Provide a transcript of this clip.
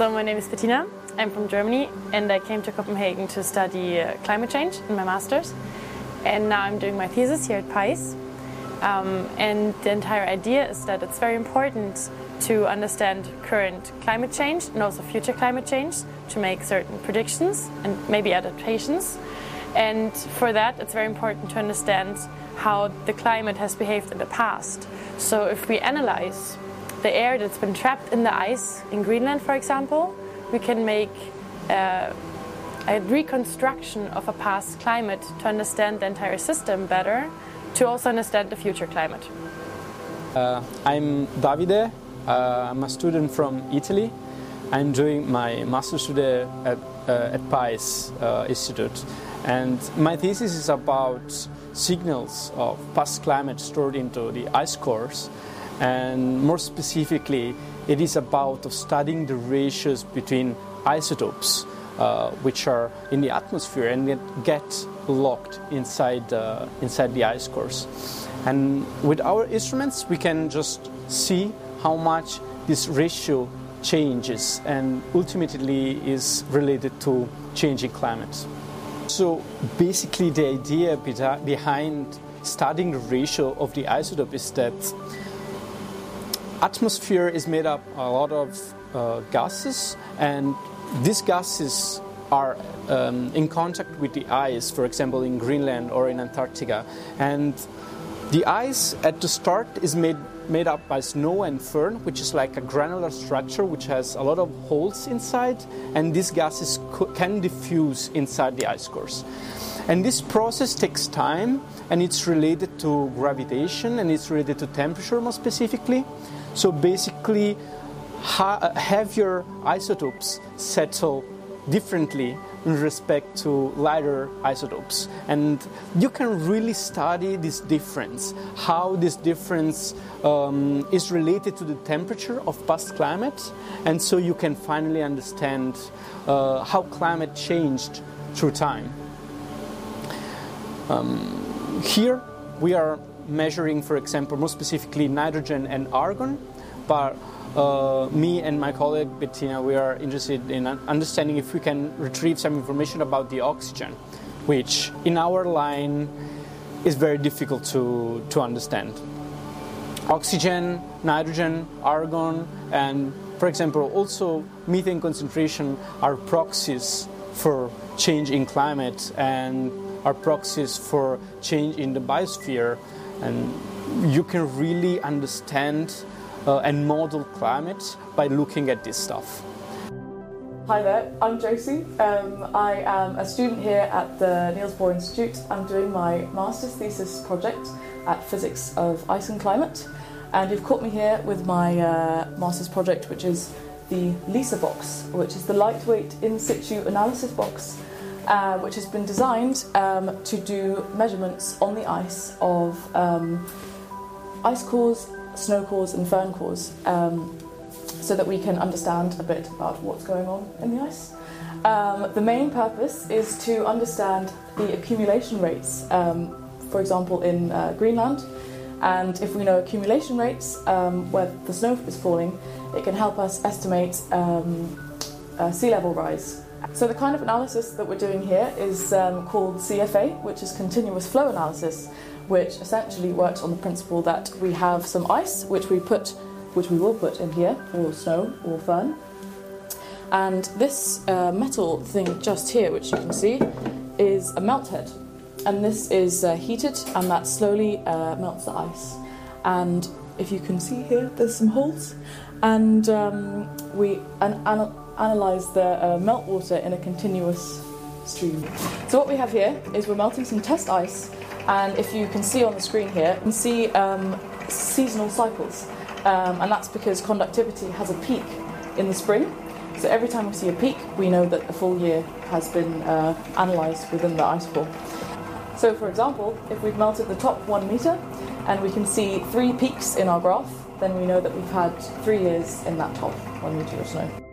So my name is Betina. I'm from Germany and I came to Copenhagen to study uh, climate change in my master's. And now I'm doing my thesis here at PICE. Um, and the entire idea is that it's very important to understand current climate change and also future climate change to make certain predictions and maybe adaptations. And for that, it's very important to understand how the climate has behaved in the past. So if we analyze the air that's been trapped in the ice in Greenland, for example, we can make uh, a reconstruction of a past climate to understand the entire system better, to also understand the future climate. Uh, I'm Davide. Uh, I'm a student from Italy. I'm doing my master's study at, uh, at PICE uh, Institute. And my thesis is about signals of past climate stored into the ice cores. And more specifically, it is about studying the ratios between isotopes, uh, which are in the atmosphere and get locked inside, uh, inside the ice cores. And with our instruments, we can just see how much this ratio changes and ultimately is related to changing climate. So basically, the idea behind studying the ratio of the isotope is that atmosphere is made up a lot of uh, gases, and these gases are um, in contact with the ice, for example, in Greenland or in Antarctica. And the ice at the start is made made up by snow and firn, which is like a granular structure which has a lot of holes inside, and these gases can diffuse inside the ice cores. And this process takes time, and it's related to gravitation and it's related to temperature more specifically. So basically, ha- have your isotopes settle differently in respect to lighter isotopes. And you can really study this difference, how this difference um, is related to the temperature of past climate, and so you can finally understand uh, how climate changed through time. Um, here we are measuring, for example, more specifically nitrogen and argon, but uh, me and my colleague Betina, we are interested in understanding if we can retrieve some information about the oxygen, which in our line is very difficult to, to understand. Oxygen, nitrogen, argon, and for example, also methane concentration are proxies for change in climate and are proxies for change in the biosphere. And you can really understand uh, and model climate by looking at this stuff. Hi there, I'm Josie. Um, I am a student here at the Niels Bohr Institute. I'm doing my master's thesis project at Physics of Ice and Climate. And you've caught me here with my uh, master's project, which is the LISA box, which is the lightweight in situ analysis box, uh, which has been designed um, to do measurements on the ice of um, ice cores snow cores and firn cores um, so that we can understand a bit about what's going on in the ice. Um, the main purpose is to understand the accumulation rates, um, for example, in uh, Greenland. And if we know accumulation rates um, where the snow is falling, it can help us estimate um, uh, sea level rise. So, the kind of analysis that we're doing here is um, called CFA, which is continuous flow analysis which essentially works on the principle that we have some ice, which we put, which we will put in here, or snow or firn. And this uh, metal thing just here, which you can see, is a melt head. And this is uh, heated, and that slowly uh, melts the ice. And if you can see here, there's some holes. And um, we an- an- analyze the uh, meltwater in a continuous stream. So what we have here is we're melting some test ice and if you can see on the screen here, you can see um, seasonal cycles. Um, and that's because conductivity has a peak in the spring. So every time we see a peak, we know that the full year has been uh, analysed within the ice core. So, for example, if we've melted the top one metre and we can see three peaks in our graph, then we know that we've had three years in that top one metre of snow.